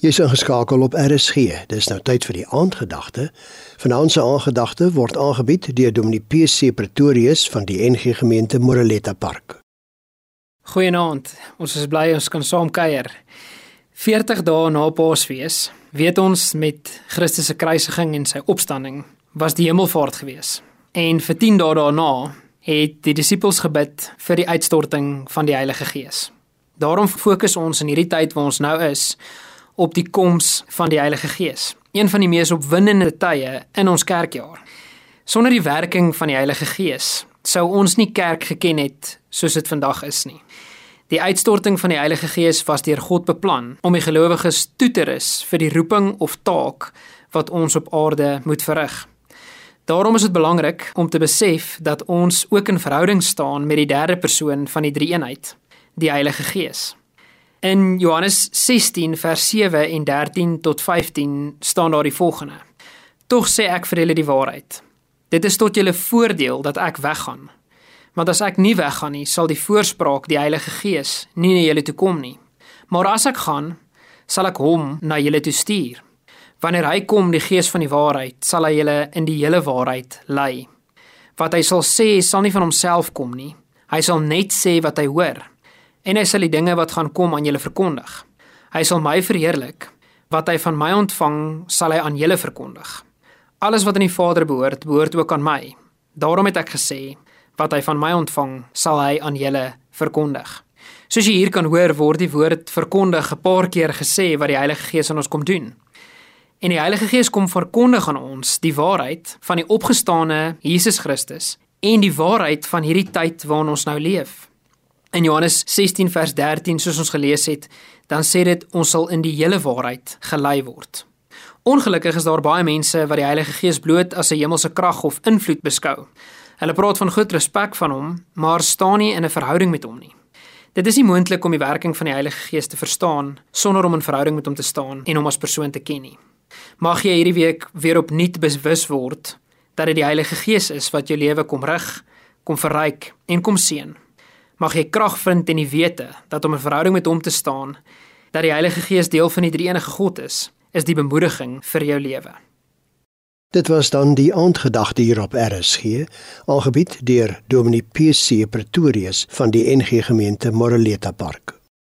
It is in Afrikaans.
Jy's ingeskakel op RSG. Dis nou tyd vir die aandgedagte. Vanaand se aandgedagte word aangebied deur Dominee PC Pretorius van die NG Gemeente Moreletta Park. Goeienaand. Ons is bly ons kan saam kuier. 40 dae na Paasfees, weet ons met Christus se kruisiging en sy opstanding was die hemelvaart gewees. En vir 10 dae daarna het die disippels gebid vir die uitstorting van die Heilige Gees. Daarom fokus ons in hierdie tyd waar ons nou is op die koms van die Heilige Gees. Een van die mees opwindende tye in ons kerkjaar. Sonder die werking van die Heilige Gees sou ons nie kerk geken het soos dit vandag is nie. Die uitstorting van die Heilige Gees was deur God beplan om die gelowiges toe te rus vir die roeping of taak wat ons op aarde moet verrig. Daarom is dit belangrik om te besef dat ons ook in verhouding staan met die derde persoon van die drie-eenheid, die Heilige Gees. In Johannes 16 vers 7 en 13 tot 15 staan daar die volgende: Tog sê ek vir julle die waarheid. Dit is tot julle voordeel dat ek weggaan. Want as ek nie weggaan nie, sal die voorspraak, die Heilige Gees, nie na julle toe kom nie. Maar as ek gaan, sal ek hom na julle toe stuur. Wanneer hy kom, die Gees van die waarheid, sal hy julle in die hele waarheid lei. Wat hy sal sê, sal nie van homself kom nie. Hy sal net sê wat hy hoor en hy sal die dinge wat gaan kom aan julle verkondig. Hy sal my verheerlik. Wat hy van my ontvang, sal hy aan julle verkondig. Alles wat aan die Vader behoort, behoort ook aan my. Daarom het ek gesê, wat hy van my ontvang, sal hy aan julle verkondig. Soos jy hier kan hoor, word die woord verkondig 'n paar keer gesê wat die Heilige Gees aan ons kom doen. En die Heilige Gees kom verkondig aan ons die waarheid van die opgestane Jesus Christus en die waarheid van hierdie tyd waarin ons nou leef. In Johannes 16 vers 13 soos ons gelees het, dan sê dit ons sal in die hele waarheid gelei word. Ongelukkig is daar baie mense wat die Heilige Gees bloot as 'n hemelse krag of invloed beskou. Hulle praat van groot respek van hom, maar staan nie in 'n verhouding met hom nie. Dit is nie moontlik om die werking van die Heilige Gees te verstaan sonder om in verhouding met hom te staan en hom as persoon te ken nie. Mag jy hierdie week weer opnuut bewus word dat dit die Heilige Gees is wat jou lewe kom rig, kom verryk en kom seën mag jy krag vind in die wete dat om 'n verhouding met hom te staan, dat die Heilige Gees deel van die Drie-enige God is, is die bemoediging vir jou lewe. Dit was dan die aandgedagte hier op RSG, aangebied deur Dominee PC Pretorius van die NG Gemeente Moreleta Park.